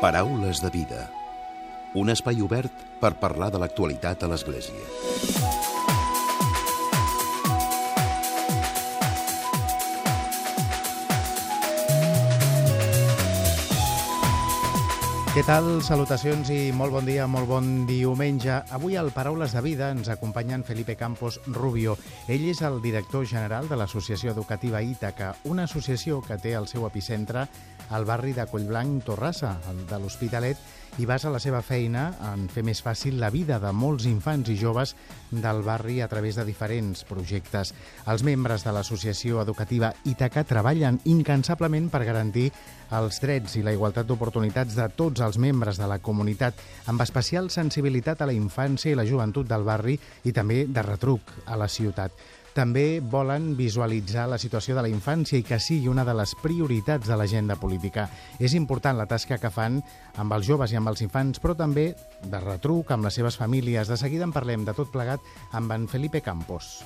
Paraules de vida. Un espai obert per parlar de l'actualitat a l'Església. Què tal? Salutacions i molt bon dia, molt bon diumenge. Avui al Paraules de Vida ens acompanyen Felipe Campos Rubio. Ell és el director general de l'Associació Educativa Ítaca, una associació que té el seu epicentre al barri de Collblanc, Torrassa, de l'Hospitalet, i basa la seva feina en fer més fàcil la vida de molts infants i joves del barri a través de diferents projectes. Els membres de l'Associació Educativa Ítaca treballen incansablement per garantir els drets i la igualtat d'oportunitats de tots els membres de la comunitat, amb especial sensibilitat a la infància i la joventut del barri i també de retruc a la ciutat. També volen visualitzar la situació de la infància i que sigui una de les prioritats de l'agenda política. És important la tasca que fan amb els joves i amb els infants, però també de retruc amb les seves famílies. De seguida en parlem de tot plegat amb en Felipe Campos.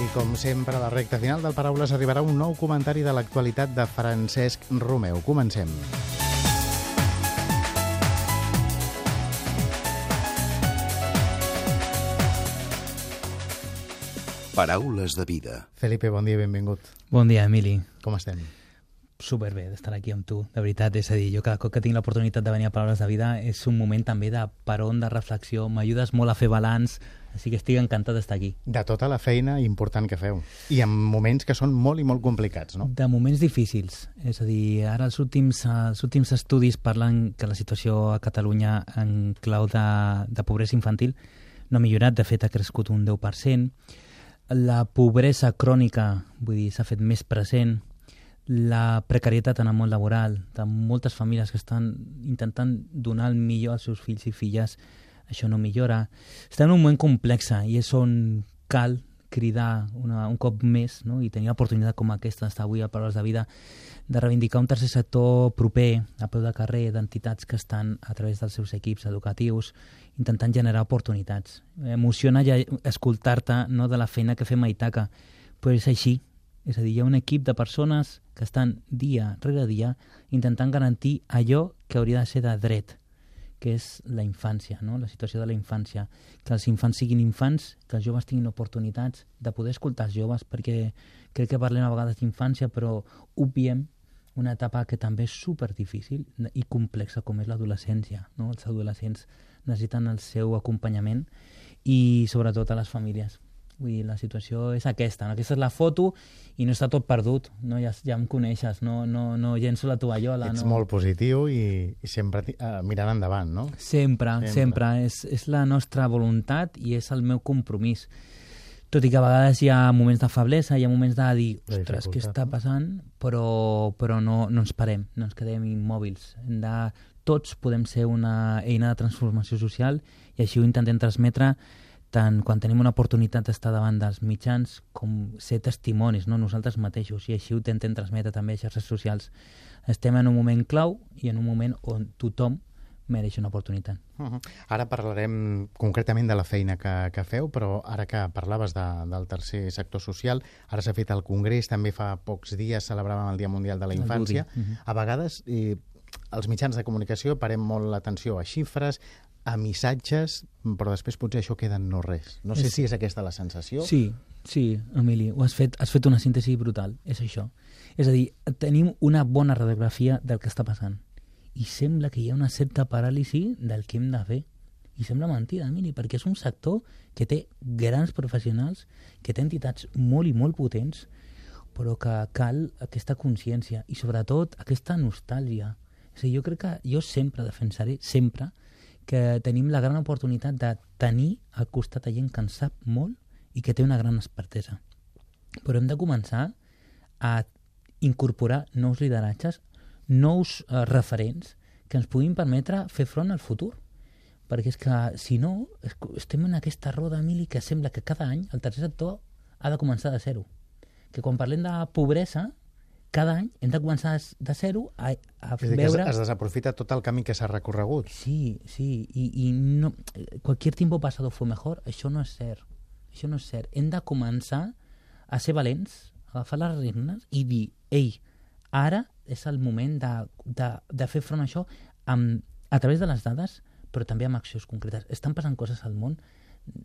I com sempre, a la recta final del Paraules arribarà un nou comentari de l'actualitat de Francesc Romeu. Comencem. Paraules de vida. Felipe, bon dia i benvingut. Bon dia, Emili. Com estem? Superbé d'estar aquí amb tu, de veritat. És a dir, jo cada cop que tinc l'oportunitat de venir a Paraules de Vida és un moment també de peron, de reflexió. M'ajudes molt a fer balanç, així que estic encantat d'estar aquí. De tota la feina important que feu. I en moments que són molt i molt complicats, no? De moments difícils. És a dir, ara els últims, els últims estudis parlen que la situació a Catalunya en clau de, de pobresa infantil no ha millorat, de fet ha crescut un 10%. La pobresa crònica, vull dir, s'ha fet més present. La precarietat en el món laboral, de moltes famílies que estan intentant donar el millor als seus fills i filles, això no millora. Estem en un moment complex i és on cal cridar una, un cop més no? i tenir l'oportunitat com aquesta d'estar avui a Paraules de Vida de reivindicar un tercer sector proper, a peu de carrer, d'entitats que estan a través dels seus equips educatius intentant generar oportunitats. Emociona ja escoltar-te no, de la feina que fem a Itaca, però és així. És a dir, hi ha un equip de persones que estan dia rere dia intentant garantir allò que hauria de ser de dret, que és la infància, no? la situació de la infància. Que els infants siguin infants, que els joves tinguin oportunitats de poder escoltar els joves, perquè crec que parlem a vegades d'infància, però obviem una etapa que també és super difícil i complexa com és l'adolescència. No? Els adolescents necessiten el seu acompanyament i sobretot a les famílies. Vull dir, la situació és aquesta. No? Aquesta és la foto i no està tot perdut. No? Ja, ja em coneixes, no, no, no llenço la tovallola. Ets no. molt positiu i, i sempre uh, mirant endavant, no? Sempre, sempre. sempre. És, és la nostra voluntat i és el meu compromís. Tot i que a vegades hi ha moments de feblesa, hi ha moments de dir, ostres, què està passant? Però, però no, no ens parem, no ens quedem immòbils. Hem de, tots podem ser una eina de transformació social i així ho intentem transmetre tant quan tenim una oportunitat d'estar davant dels mitjans com ser testimonis, no? nosaltres mateixos, i així ho intentem transmetre també a xarxes socials. Estem en un moment clau i en un moment on tothom mereix una oportunitat. Uh -huh. Ara parlarem concretament de la feina que, que feu, però ara que parlaves de, del tercer sector social, ara s'ha fet el Congrés, també fa pocs dies celebràvem el Dia Mundial de la Infància. Uh -huh. A vegades eh, els mitjans de comunicació parem molt l'atenció a xifres, a missatges, però després potser això queda en no res. No sé és... si és aquesta la sensació. Sí, sí, Emili, ho has fet, has fet una síntesi brutal, és això. És a dir, tenim una bona radiografia del que està passant i sembla que hi ha una certa paràlisi del que hem de fer. I sembla mentida, Emili, perquè és un sector que té grans professionals, que té entitats molt i molt potents, però que cal aquesta consciència i sobretot aquesta nostàlgia. És a dir, jo crec que jo sempre defensaré, sempre, que tenim la gran oportunitat de tenir al costat a gent que en sap molt i que té una gran expertesa. Però hem de començar a incorporar nous lideratges, nous eh, referents que ens puguin permetre fer front al futur. Perquè és que, si no, estem en aquesta roda, Emili, que sembla que cada any el tercer sector ha de començar de zero. Que quan parlem de pobresa, cada any hem de començar de zero a, a és dir, veure... Que es, es desaprofita tot el camí que s'ha recorregut. Sí, sí, i, i no, cualquier tiempo pasado fue mejor, això no és cert. Això no és cert. Hem de començar a ser valents, agafar les regnes i dir, ei, ara és el moment de, de, de fer front a això amb, a través de les dades, però també amb accions concretes. Estan passant coses al món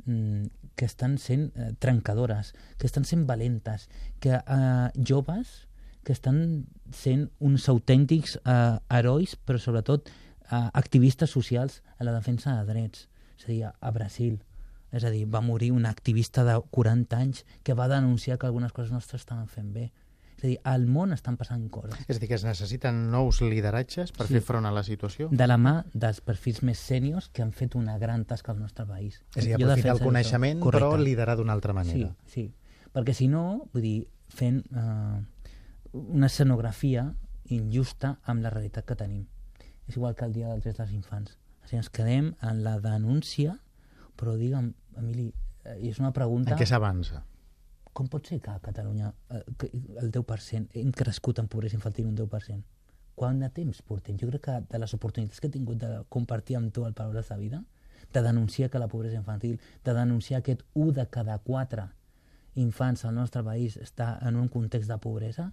mm, que estan sent eh, trencadores, que estan sent valentes, que eh, joves que estan sent uns autèntics eh, herois, però sobretot eh, activistes socials a la defensa de drets. És a dir, a Brasil, és a dir, va morir un activista de 40 anys que va denunciar que algunes coses no estaven fent bé. És a dir, al món estan passant coses. És a dir, que es necessiten nous lideratges per Sí. fer front a la situació? De la mà dels perfils més sèniors que han fet una gran tasca al nostre país. És a dir, aprofitar el coneixement, això. però liderar d'una altra manera. Sí, sí. Perquè si no, vull dir, fent eh, una escenografia injusta amb la realitat que tenim. És igual que el dia dels drets dels infants. O sigui, ens quedem en la denúncia, però digue'm, Emili, eh, és una pregunta... En què s'avança? Com pot ser que a Catalunya eh, que el 10% hem crescut en pobresa infantil un 10%? Quant de temps portem? Jo crec que de les oportunitats que he tingut de compartir amb tu el Paraules de Vida, de denunciar que la pobresa infantil, de denunciar aquest 1 de cada 4 infants al nostre país està en un context de pobresa,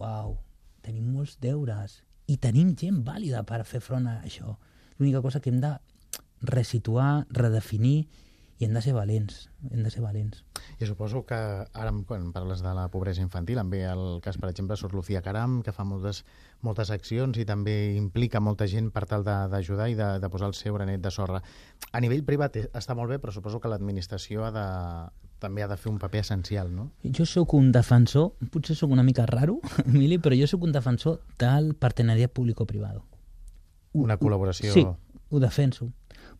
uau, tenim molts deures i tenim gent vàlida per fer front a això. L'única cosa que hem de resituar, redefinir i hem de ser valents, hem de ser valents. Jo suposo que ara, quan parles de la pobresa infantil, em ve el cas, per exemple, Sor Lucía Caram, que fa moltes, moltes accions i també implica molta gent per tal d'ajudar i de, de posar el seu granet de sorra. A nivell privat eh, està molt bé, però suposo que l'administració ha de, també ha de fer un paper essencial, no? Jo sóc un defensor, potser sóc una mica raro, Emili, però jo sóc un defensor del partenariat público-privado. Una col·laboració... Sí, ho defenso.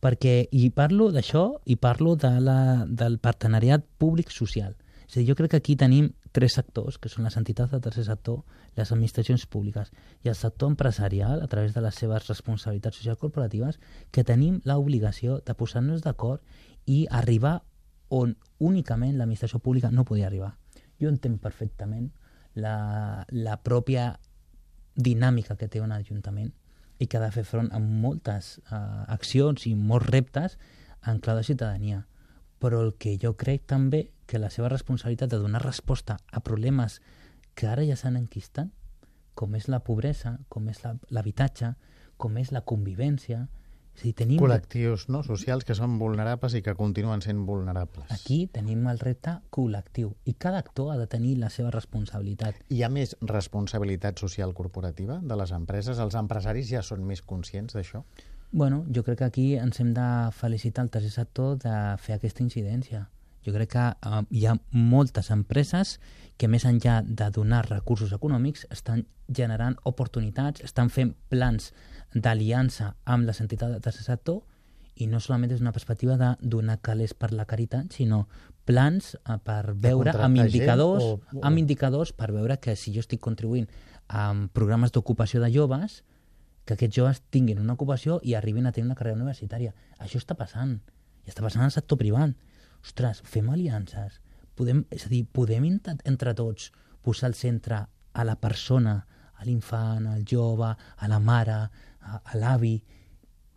Perquè i parlo d'això i parlo de la, del partenariat públic-social. És a dir, jo crec que aquí tenim tres sectors, que són les entitats del tercer sector, les administracions públiques i el sector empresarial, a través de les seves responsabilitats socials corporatives, que tenim l'obligació de posar-nos d'acord i arribar on únicament l'administració pública no podia arribar. Jo entenc perfectament la, la pròpia dinàmica que té un ajuntament i que ha de fer front a moltes uh, accions i molts reptes en clau de ciutadania. Però el que jo crec també que la seva responsabilitat de donar resposta a problemes que ara ja s'han enquistat, com és la pobresa, com és l'habitatge, com és la convivència... Dir, tenim... Col·lectius no, socials que són vulnerables i que continuen sent vulnerables. Aquí tenim el repte col·lectiu i cada actor ha de tenir la seva responsabilitat. Hi ha més responsabilitat social corporativa de les empreses? Els empresaris ja són més conscients d'això? Bueno, jo crec que aquí ens hem de felicitar al tercer sector de fer aquesta incidència. Jo crec que uh, hi ha moltes empreses que més enllà de donar recursos econòmics estan generant oportunitats, estan fent plans d'aliança amb les entitats del sector i no solament des d'una perspectiva de donar calés per la caritat, sinó plans eh, per veure amb indicadors, o- o- amb indicadors per veure que si jo estic contribuint amb programes d'ocupació de joves, que aquests joves tinguin una ocupació i arribin a tenir una carrera universitària. Això està passant. I està passant al sector privat. Ostres, fem aliances. Podem, és a dir, podem ent- entre tots posar al centre a la persona, a l'infant, al jove, a la mare, a, a l'avi,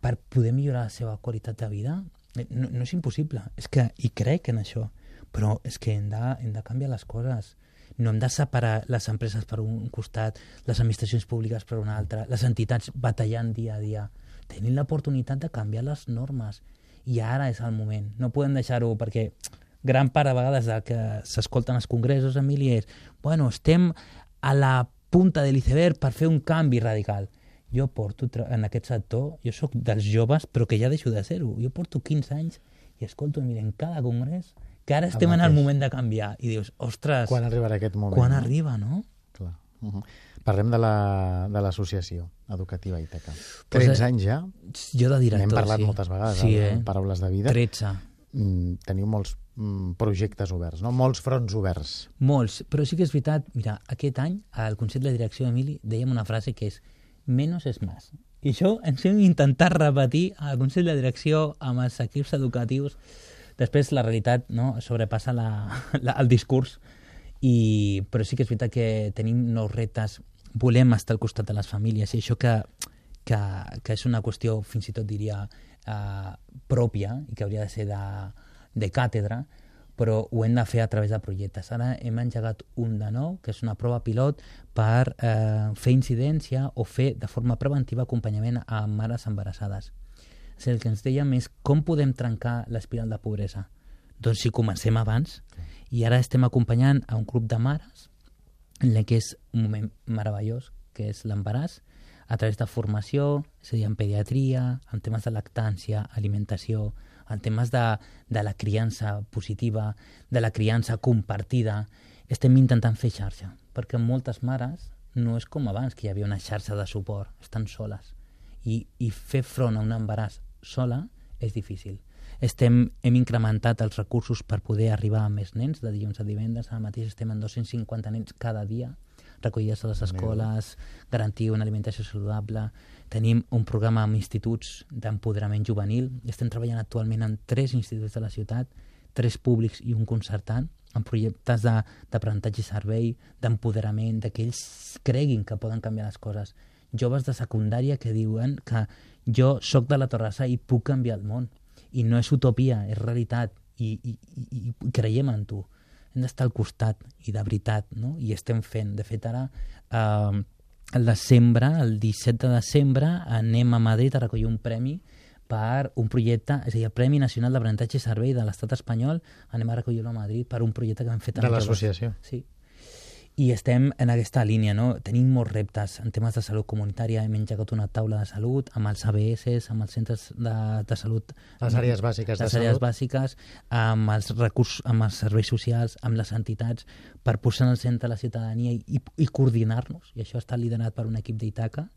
per poder millorar la seva qualitat de vida? Eh, No, no és impossible. És que hi crec en això. Però és que hem de, hem de canviar les coses. No hem de separar les empreses per un costat, les administracions públiques per un altre, les entitats batallant dia a dia. Tenim l'oportunitat de canviar les normes. I ara és el moment. No podem deixar-ho perquè gran part de vegades del que s'escolten als congressos, Emili, és bueno, estem a la punta de l'iceberg per fer un canvi radical. Jo porto, en aquest sector, jo sóc dels joves, però que ja deixo de ser-ho. Jo porto 15 anys i escolto, mira, en cada congrés, que ara estem en el moment de canviar. I dius, ostres, Quan arribarà aquest moment? quan no? arriba, no? Clar. Uh -huh. Parlem de la- de l'associació la, educativa Ítaca. Pues, 13 eh, anys ja, Jo de director, n'hem parlat sí. moltes vegades sí, en eh? Paraules de Vida. 13. Mm, Teniu molts mm, projectes oberts, no? molts fronts oberts. Molts, però sí que és veritat, mira, aquest any al Consell de Direcció d'Emili dèiem una frase que és menos és más. I això ens hem intentat repetir al Consell de Direcció amb els equips educatius. Després la realitat no, sobrepassa la, la, el discurs, i, però sí que és veritat que tenim nous reptes, volem estar al costat de les famílies i això que, que, que és una qüestió fins i tot diria eh, pròpia i que hauria de ser de, de càtedra però ho hem de fer a través de projectes. Ara hem engegat un de nou, que és una prova pilot per eh, fer incidència o fer de forma preventiva acompanyament a mares embarassades. És el que ens dèiem és com podem trencar l'espiral de pobresa. Doncs si comencem abans, i ara estem acompanyant a un grup de mares en la que és un moment meravellós, que és l'embaràs, a través de formació, és a dir, en pediatria, en temes de lactància, alimentació, en temes de, de la criança positiva, de la criança compartida, estem intentant fer xarxa, perquè moltes mares no és com abans, que hi havia una xarxa de suport, estan soles. I, i fer front a un embaràs sola és difícil. Estem, hem incrementat els recursos per poder arribar a més nens, de dilluns a divendres, ara mateix estem en 250 nens cada dia, recollides a les escoles, garantir una alimentació saludable, Tenim un programa amb instituts d'empoderament juvenil. Estem treballant actualment en tres instituts de la ciutat, tres públics i un concertant, en projectes d'aprenentatge i servei, d'empoderament, de que ells creguin que poden canviar les coses. Joves de secundària que diuen que jo sóc de la Torrassa i puc canviar el món. I no és utopia, és realitat. I, i, i, i creiem en tu. Hem d'estar al costat, i de veritat, no? I estem fent. De fet, ara... Eh, el desembre, el 17 de desembre, anem a Madrid a recollir un premi per un projecte, és a dir, el Premi Nacional d'Aprenentatge i Servei de l'Estat espanyol, anem a recollir-lo a Madrid per un projecte que hem fet De l'associació. Sí, i estem en aquesta línia, no? Tenim molts reptes en temes de salut comunitària, hem engegat una taula de salut amb els ABS, amb els centres de, de salut... Les àrees bàsiques de les àrees salut. bàsiques, amb els recursos, amb els serveis socials, amb les entitats, per posar en el centre la ciutadania i, i, i coordinar-nos, i això està liderat per un equip d'Itaca.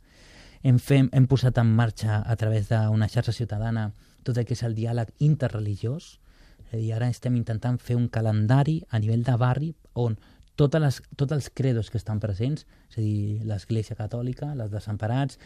Hem, fem, hem posat en marxa, a través d'una xarxa ciutadana, tot el que és el diàleg interreligiós, és a dir, ara estem intentant fer un calendari a nivell de barri on totes les, tots els credos que estan presents, és a dir, l'Església Catòlica, les desemparats,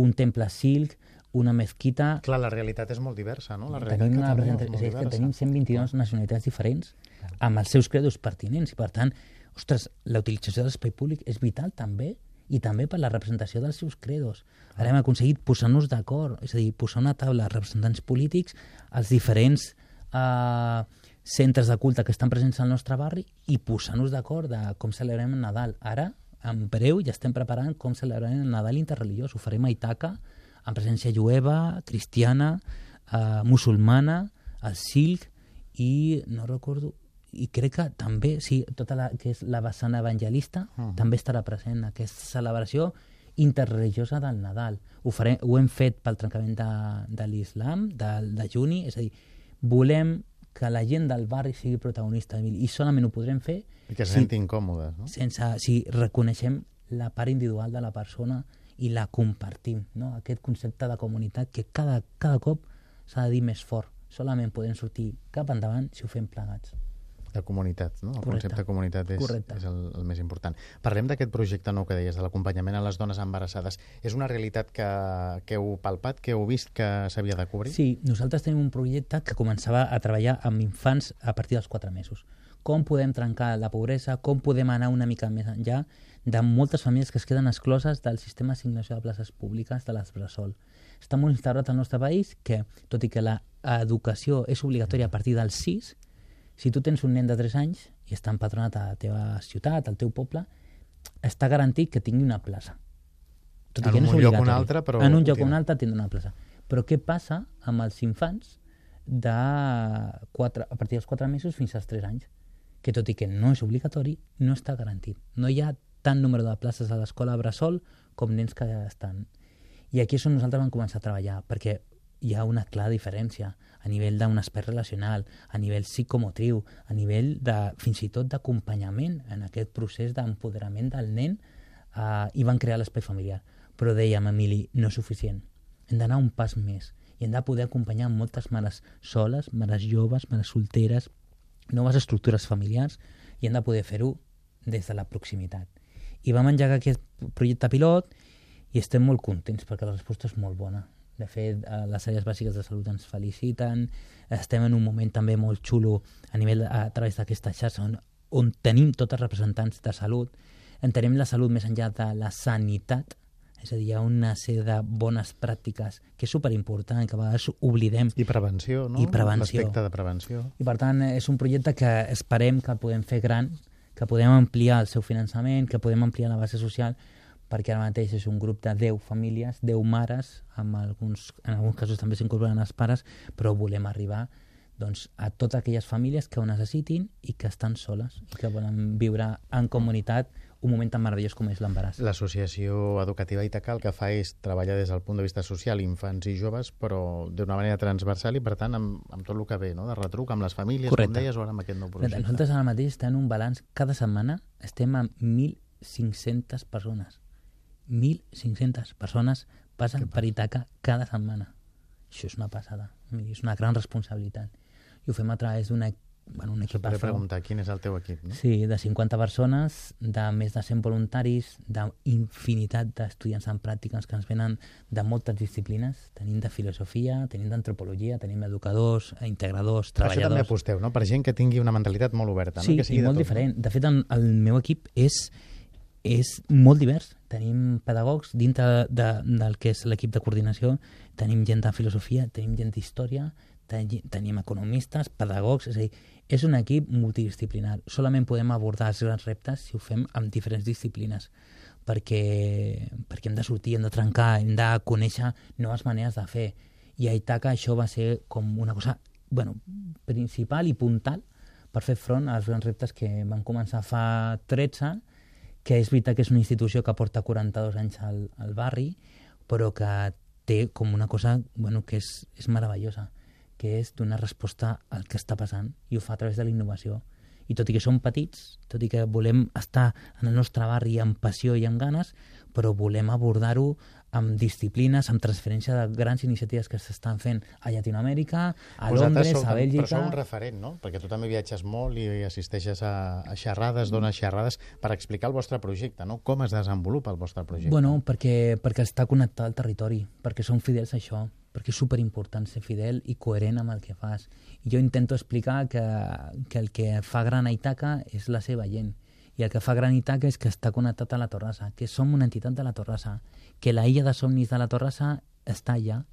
un temple silc, una mesquita... Clar, la realitat és molt diversa, no? La tenim, una realitat és, és que tenim 122 nacionalitats diferents amb els seus credos pertinents i, per tant, ostres, la utilització de l'espai públic és vital també i també per la representació dels seus credos. Ara hem aconseguit posar-nos d'acord, és a dir, posar una taula de representants polítics als diferents eh, centres de culte que estan presents al nostre barri i posar-nos d'acord de com celebrem el Nadal. Ara, en breu, ja estem preparant com celebrarem el Nadal interreligiós. Ho farem a Itaca, amb presència jueva, cristiana, eh, musulmana, el silc i no recordo i crec que també, sí, tota la que és la vessant evangelista uh -huh. també estarà present en aquesta celebració interreligiosa del Nadal. Ho, farem, ho hem fet pel trencament de, de l'islam, de, de juni, és a dir, volem que la gent del barri sigui protagonista i solament ho podrem fer i que se sentin còmodes no? sense, si reconeixem la part individual de la persona i la compartim no? aquest concepte de comunitat que cada, cada cop s'ha de dir més fort solament podem sortir cap endavant si ho fem plegats de comunitat, no? El Correcte. concepte de comunitat és, Correcte. és el, el més important. Parlem d'aquest projecte nou que deies, de l'acompanyament a les dones embarassades. És una realitat que, que heu palpat, que heu vist que s'havia de cobrir? Sí, nosaltres tenim un projecte que començava a treballar amb infants a partir dels 4 mesos. Com podem trencar la pobresa, com podem anar una mica més enllà de moltes famílies que es queden excloses del sistema d'assignació de places públiques de les Bressol. Està molt instaurat al nostre país que, tot i que l'educació és obligatòria a partir dels 6, si tu tens un nen de 3 anys i està empadronat a la teva ciutat, al teu poble, està garantit que tingui una plaça. Tot en un lloc o un altre, però... En un lloc o un altre tindrà una plaça. Però què passa amb els infants de 4, a partir dels 4 mesos fins als 3 anys? Que tot i que no és obligatori, no està garantit. No hi ha tant número de places a l'escola Bressol com nens que estan. I aquí és on nosaltres vam començar a treballar, perquè hi ha una clara diferència a nivell d'un espai relacional, a nivell psicomotriu, a nivell de, fins i tot d'acompanyament en aquest procés d'empoderament del nen eh, i van crear l'espai familiar. Però dèiem, Emili, no és suficient. Hem d'anar un pas més i hem de poder acompanyar moltes mares soles, mares joves, mares solteres, noves estructures familiars i hem de poder fer-ho des de la proximitat. I vam engegar aquest projecte pilot i estem molt contents perquè la resposta és molt bona. De fet, eh, les àrees bàsiques de salut ens feliciten, estem en un moment també molt xulo a nivell a través d'aquesta xarxa on, on tenim tots els representants de salut, entenem la salut més enllà de la sanitat, És a dir, hi ha una sèrie de bones pràctiques que és superimportant, que a vegades oblidem. I prevenció, no? I prevenció. L'aspecte de prevenció. I per tant, és un projecte que esperem que podem fer gran, que podem ampliar el seu finançament, que podem ampliar la base social, perquè ara mateix és un grup de 10 famílies, 10 mares, amb alguns, en alguns casos també s'incorporen els pares, però volem arribar doncs, a totes aquelles famílies que ho necessitin i que estan soles i que volen viure en comunitat un moment tan meravellós com és l'embaràs. L'associació educativa Itaca el que fa és treballar des del punt de vista social infants i joves, però d'una manera transversal i, per tant, amb, amb tot el que ve, no? de retruc, amb les famílies, Correcte. com deies, o ara amb aquest nou projecte. Nosaltres ara mateix estem en un balanç, cada setmana estem amb 1.500 persones. 1.500 persones passen per Itaca cada setmana. Això és una passada, és una gran responsabilitat. I ho fem a través d'una bueno, un Us equip preguntar quin és el teu equip, no? Sí, de 50 persones, de més de 100 voluntaris, d'infinitat d'estudiants en pràctiques que ens venen de moltes disciplines. Tenim de filosofia, tenim d'antropologia, tenim educadors, integradors, Per això també treballadors... aposteu, no? Per gent que tingui una mentalitat molt oberta, Sí, no? Que sigui i molt diferent. De fet, el meu equip és, és molt divers. Tenim pedagogs dintre de, del que és l'equip de coordinació, tenim gent de filosofia, tenim gent d'història, teni- tenim economistes, pedagogs, és a dir, és un equip multidisciplinar. Solament podem abordar els grans reptes si ho fem amb diferents disciplines perquè, perquè hem de sortir, hem de trencar, hem de conèixer noves maneres de fer. I a Itaca això va ser com una cosa bueno, principal i puntal per fer front als grans reptes que van començar fa 13, que és veritat que és una institució que porta 42 anys al, al barri, però que té com una cosa bueno, que és, és meravellosa, que és donar resposta al que està passant, i ho fa a través de la innovació. I tot i que som petits, tot i que volem estar en el nostre barri amb passió i amb ganes, però volem abordar-ho amb disciplines, amb transferència de grans iniciatives que s'estan fent a Llatinoamèrica, a Vosaltres Londres, sou, a Però Bèlgica... sou un referent, no? Perquè tu també viatges molt i assisteixes a, a xerrades, dones xerrades per explicar el vostre projecte, no? Com es desenvolupa el vostre projecte? Bueno, perquè, perquè està connectat al territori, perquè som fidels a això, perquè és superimportant ser fidel i coherent amb el que fas. Jo intento explicar que, que el que fa gran a Itaca és la seva gent, i el que fa gran Itaca és que està connectat a la Torrassa, que som una entitat de la Torrassa, que la illa de somnis de la Torrassa està allà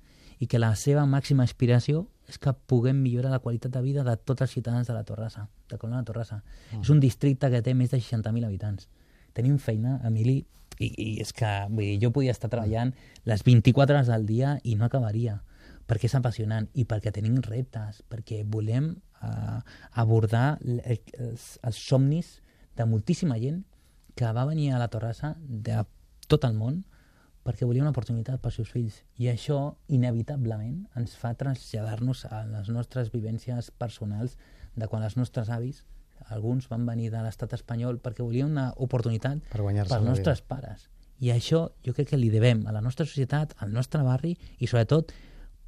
i que la seva màxima aspiració és que puguem millorar la qualitat de vida de tots els ciutadans de la Torrassa, de Coloma de Torrassa. Mm. És un districte que té més de 60.000 habitants. Tenim feina, Emili, i, i és que vull dir, jo podia estar treballant les 24 hores del dia i no acabaria, perquè és apassionant i perquè tenim reptes, perquè volem uh, abordar els, els somnis de moltíssima gent que va venir a la Torrassa de tot el món perquè volia una oportunitat pels seus fills. I això, inevitablement, ens fa traslladar-nos a les nostres vivències personals de quan els nostres avis, alguns van venir de l'estat espanyol perquè volien una oportunitat Per pels nostres pares. I això jo crec que li devem a la nostra societat, al nostre barri i sobretot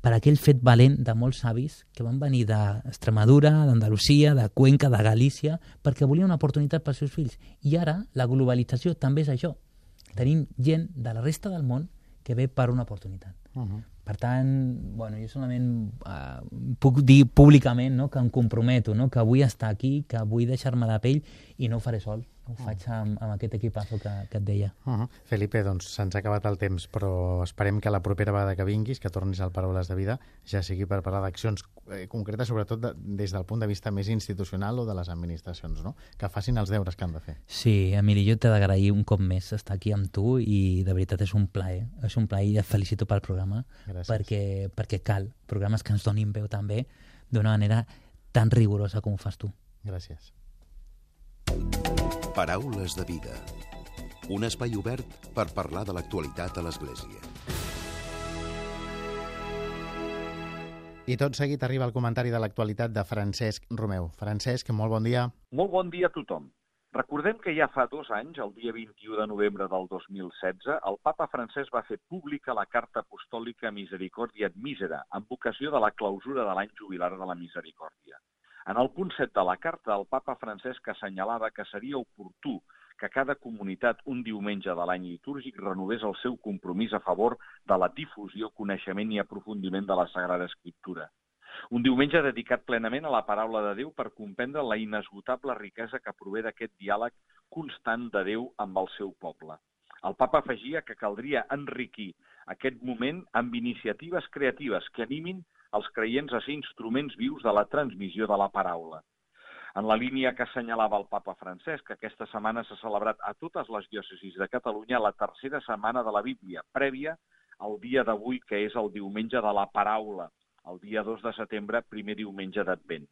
per aquell fet valent de molts avis que van venir d'Extremadura, d'Andalusia, de Cuenca, de Galícia, perquè volien una oportunitat pels seus fills. I ara la globalització també és això. Tenim gent de la resta del món que ve per una oportunitat. Uh -huh. Per tant, bueno, jo solament uh, puc dir públicament no, que em comprometo, no, que vull estar aquí, que vull deixar-me la pell i no ho faré sol. Ho faig amb, amb aquest equipazo que, que et deia. Uh -huh. Felipe, doncs se'ns ha acabat el temps, però esperem que la propera vegada que vinguis, que tornis al Paraules de Vida, ja sigui per parlar d'accions eh, concretes, sobretot de, des del punt de vista més institucional o de les administracions, no? Que facin els deures que han de fer. Sí, Emili, jo t'he d'agrair un cop més estar aquí amb tu i de veritat és un plaer. És un plaer i et felicito pel programa Gràcies. perquè, perquè cal programes que ens donin veu també d'una manera tan rigorosa com ho fas tu. Gràcies. Paraules de vida. Un espai obert per parlar de l'actualitat a l'Església. I tot seguit arriba el comentari de l'actualitat de Francesc Romeu. Francesc, molt bon dia. Molt bon dia a tothom. Recordem que ja fa dos anys, el dia 21 de novembre del 2016, el papa francès va fer pública la carta apostòlica Misericordia et Misera, amb ocasió de la clausura de l'any jubilar de la Misericòrdia. En el punt 7 de la carta, el papa Francesc assenyalava que seria oportú que cada comunitat un diumenge de l'any litúrgic renovés el seu compromís a favor de la difusió, coneixement i aprofundiment de la Sagrada Escriptura. Un diumenge dedicat plenament a la paraula de Déu per comprendre la inesgotable riquesa que prové d'aquest diàleg constant de Déu amb el seu poble. El papa afegia que caldria enriquir aquest moment amb iniciatives creatives que animin els creients a ser instruments vius de la transmissió de la paraula. En la línia que assenyalava el papa Francesc, aquesta setmana s'ha celebrat a totes les diòcesis de Catalunya la tercera setmana de la Bíblia, prèvia al dia d'avui, que és el diumenge de la paraula, el dia 2 de setembre, primer diumenge d'Advent.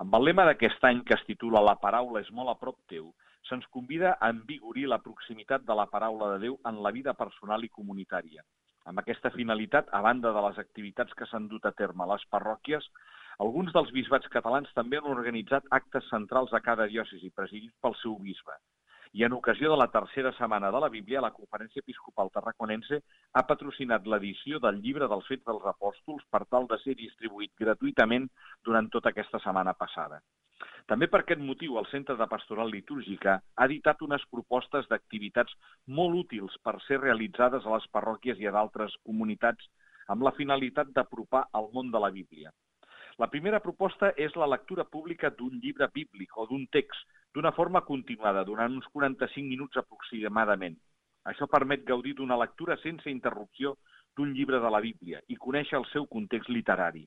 Amb el lema d'aquest any que es titula La paraula és molt a prop teu, se'ns convida a envigorir la proximitat de la paraula de Déu en la vida personal i comunitària. Amb aquesta finalitat, a banda de les activitats que s'han dut a terme a les parròquies, alguns dels bisbats catalans també han organitzat actes centrals a cada diòcesi, presidits pel seu bisbe. I en ocasió de la tercera setmana de la Bíblia, la Conferència Episcopal Tarraconense ha patrocinat l'edició del llibre dels Fets dels Apòstols per tal de ser distribuït gratuïtament durant tota aquesta setmana passada. També per aquest motiu, el Centre de Pastoral Litúrgica ha editat unes propostes d'activitats molt útils per ser realitzades a les parròquies i a d'altres comunitats amb la finalitat d'apropar al món de la Bíblia. La primera proposta és la lectura pública d'un llibre bíblic o d'un text, d'una forma continuada, durant uns 45 minuts aproximadament. Això permet gaudir d'una lectura sense interrupció d'un llibre de la Bíblia i conèixer el seu context literari.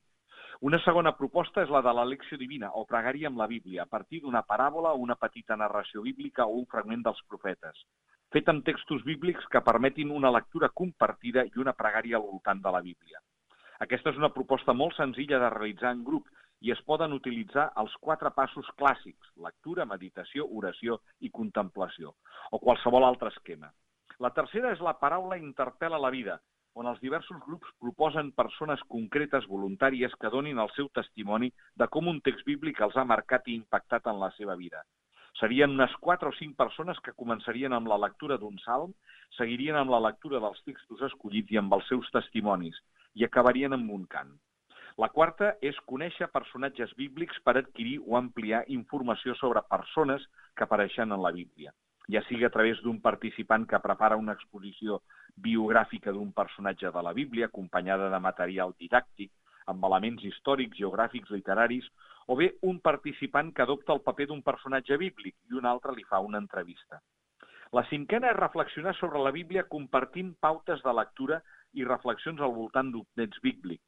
Una segona proposta és la de l'elecció divina, o pregària amb la Bíblia, a partir d'una paràbola una petita narració bíblica o un fragment dels profetes, fet amb textos bíblics que permetin una lectura compartida i una pregària al voltant de la Bíblia. Aquesta és una proposta molt senzilla de realitzar en grup i es poden utilitzar els quatre passos clàssics, lectura, meditació, oració i contemplació, o qualsevol altre esquema. La tercera és la paraula interpel·la la vida, on els diversos grups proposen persones concretes voluntàries que donin el seu testimoni de com un text bíblic els ha marcat i impactat en la seva vida. Serien unes quatre o cinc persones que començarien amb la lectura d'un salm, seguirien amb la lectura dels textos escollits i amb els seus testimonis, i acabarien amb un cant. La quarta és conèixer personatges bíblics per adquirir o ampliar informació sobre persones que apareixen en la Bíblia ja sigui a través d'un participant que prepara una exposició biogràfica d'un personatge de la Bíblia, acompanyada de material didàctic, amb elements històrics, geogràfics, literaris, o bé un participant que adopta el paper d'un personatge bíblic i un altre li fa una entrevista. La cinquena és reflexionar sobre la Bíblia compartint pautes de lectura i reflexions al voltant d'un text bíblic.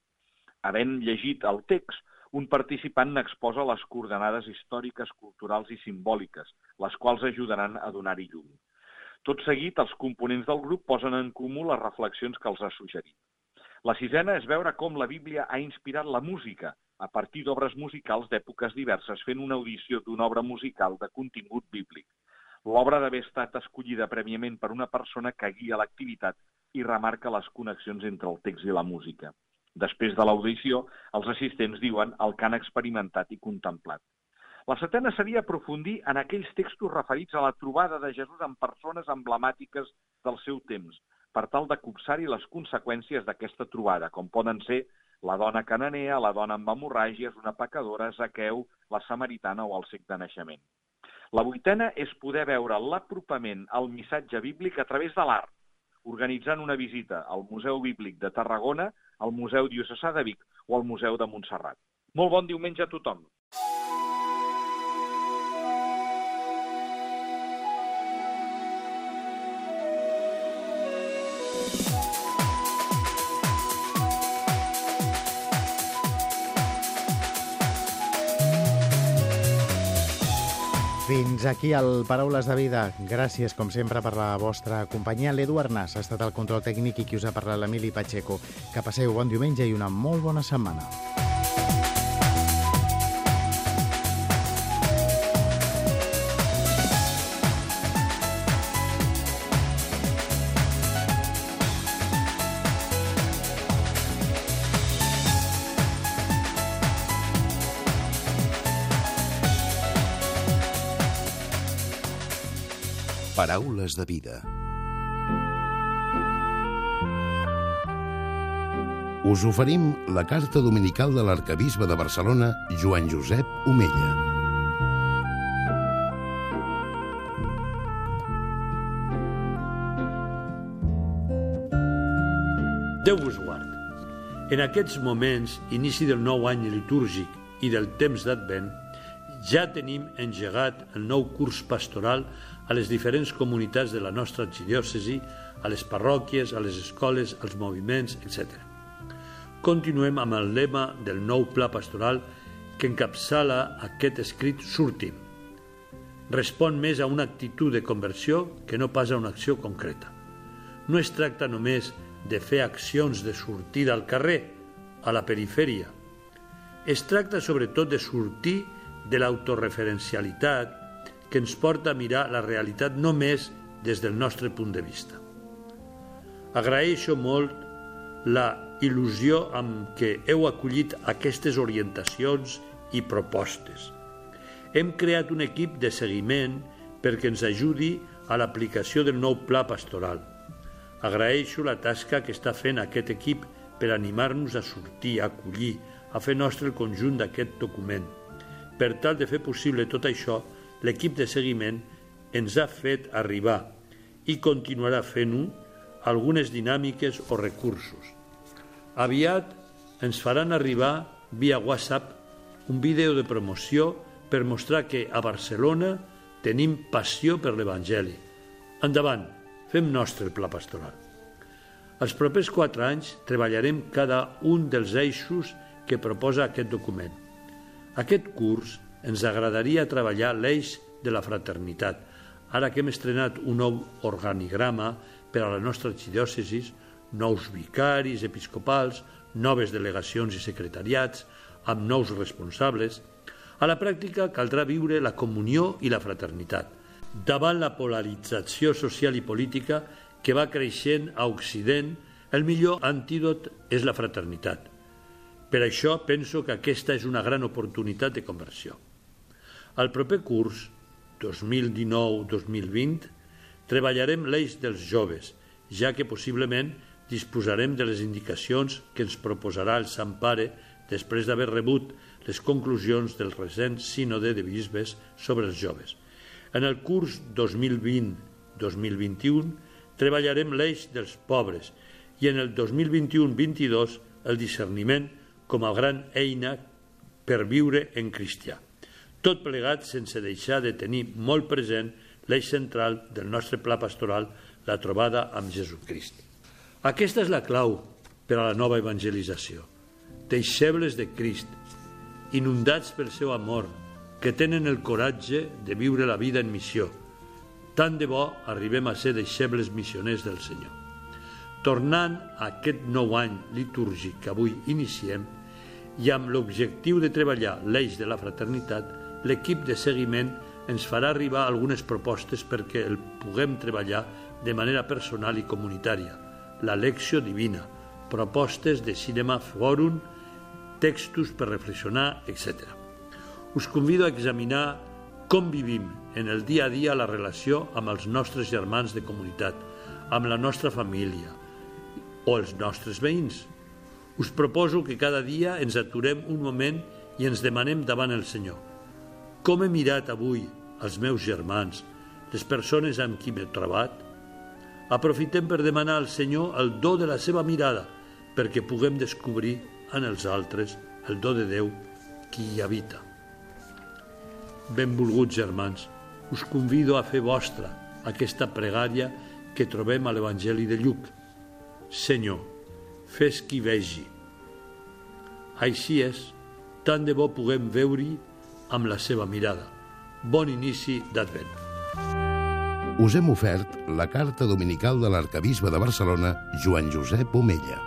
Havent llegit el text, un participant n'exposa les coordenades històriques, culturals i simbòliques, les quals ajudaran a donar-hi llum. Tot seguit, els components del grup posen en comú les reflexions que els ha suggerit. La sisena és veure com la Bíblia ha inspirat la música, a partir d'obres musicals d'èpoques diverses, fent una audició d'una obra musical de contingut bíblic. L'obra d'haver estat escollida prèviament per una persona que guia l'activitat i remarca les connexions entre el text i la música. Després de l'audició, els assistents diuen el que han experimentat i contemplat. La setena seria aprofundir en aquells textos referits a la trobada de Jesús amb persones emblemàtiques del seu temps, per tal de copsar-hi les conseqüències d'aquesta trobada, com poden ser la dona cananea, la dona amb hemorràgies, una pecadora, Zaqueu, la samaritana o el sec de naixement. La vuitena és poder veure l'apropament al missatge bíblic a través de l'art, organitzant una visita al Museu Bíblic de Tarragona, al Museu Diocesà de Vic o al Museu de Montserrat. Molt bon diumenge a tothom. Fins aquí el Paraules de Vida. Gràcies, com sempre, per la vostra companyia. L'Eduard Nas ha estat el control tècnic i qui us ha parlat l'Emili Pacheco. Que passeu bon diumenge i una molt bona setmana. Paraules de vida. Us oferim la carta dominical de l'arcabisbe de Barcelona, Joan Josep Omella. Déu vos guard. En aquests moments, inici del nou any litúrgic i del temps d'Advent, ja tenim engegat el nou curs pastoral a les diferents comunitats de la nostra arxidiòcesi, a les parròquies, a les escoles, als moviments, etc. Continuem amb el lema del nou pla pastoral que encapçala aquest escrit Surtim. Respon més a una actitud de conversió que no pas a una acció concreta. No es tracta només de fer accions de sortida al carrer, a la perifèria. Es tracta sobretot de sortir de l'autoreferencialitat que ens porta a mirar la realitat només des del nostre punt de vista. Agraeixo molt la il·lusió amb què heu acollit aquestes orientacions i propostes. Hem creat un equip de seguiment perquè ens ajudi a l'aplicació del nou pla pastoral. Agraeixo la tasca que està fent aquest equip per animar-nos a sortir, a acollir, a fer nostre el conjunt d'aquest document. Per tal de fer possible tot això, l'equip de seguiment ens ha fet arribar i continuarà fent-ho algunes dinàmiques o recursos. Aviat ens faran arribar via WhatsApp un vídeo de promoció per mostrar que a Barcelona tenim passió per l'Evangeli. Endavant, fem nostre el pla pastoral. Els propers quatre anys treballarem cada un dels eixos que proposa aquest document. Aquest curs ens agradaria treballar l'eix de la fraternitat, ara que hem estrenat un nou organigrama per a la nostra arxidiòcesis, nous vicaris episcopals, noves delegacions i secretariats, amb nous responsables, a la pràctica caldrà viure la comunió i la fraternitat. Davant la polarització social i política que va creixent a Occident, el millor antídot és la fraternitat. Per això penso que aquesta és una gran oportunitat de conversió. Al proper curs, 2019-2020, treballarem l'eix dels joves, ja que possiblement disposarem de les indicacions que ens proposarà el Sant Pare després d'haver rebut les conclusions del recent sínode de bisbes sobre els joves. En el curs 2020-2021 treballarem l'eix dels pobres i en el 2021-22 el discerniment com a gran eina per viure en cristià. Tot plegat sense deixar de tenir molt present l'eix central del nostre pla pastoral, la trobada amb Jesucrist. Aquesta és la clau per a la nova evangelització deixebles de Crist, inundats pel seu amor, que tenen el coratge de viure la vida en missió. Tant de bo arribem a ser deixebles missioners del Senyor. Tornant a aquest nou any litúrgic que avui iniciem i amb l'objectiu de treballar l'eix de la fraternitat, l'equip de seguiment ens farà arribar algunes propostes perquè el puguem treballar de manera personal i comunitària. La lecció divina, propostes de cinema fòrum, textos per reflexionar, etc. Us convido a examinar com vivim en el dia a dia la relació amb els nostres germans de comunitat, amb la nostra família o els nostres veïns. Us proposo que cada dia ens aturem un moment i ens demanem davant el Senyor. Com he mirat avui els meus germans, les persones amb qui m'he trobat? Aprofitem per demanar al Senyor el do de la seva mirada perquè puguem descobrir en els altres el do de Déu qui hi habita. Benvolguts germans, us convido a fer vostra aquesta pregària que trobem a l'Evangeli de Lluc. Senyor, fes qui vegi. Així és, tant de bo puguem veure-hi amb la seva mirada. Bon inici d'Advent. Us hem ofert la carta dominical de l'arcabisbe de Barcelona, Joan Josep Omella.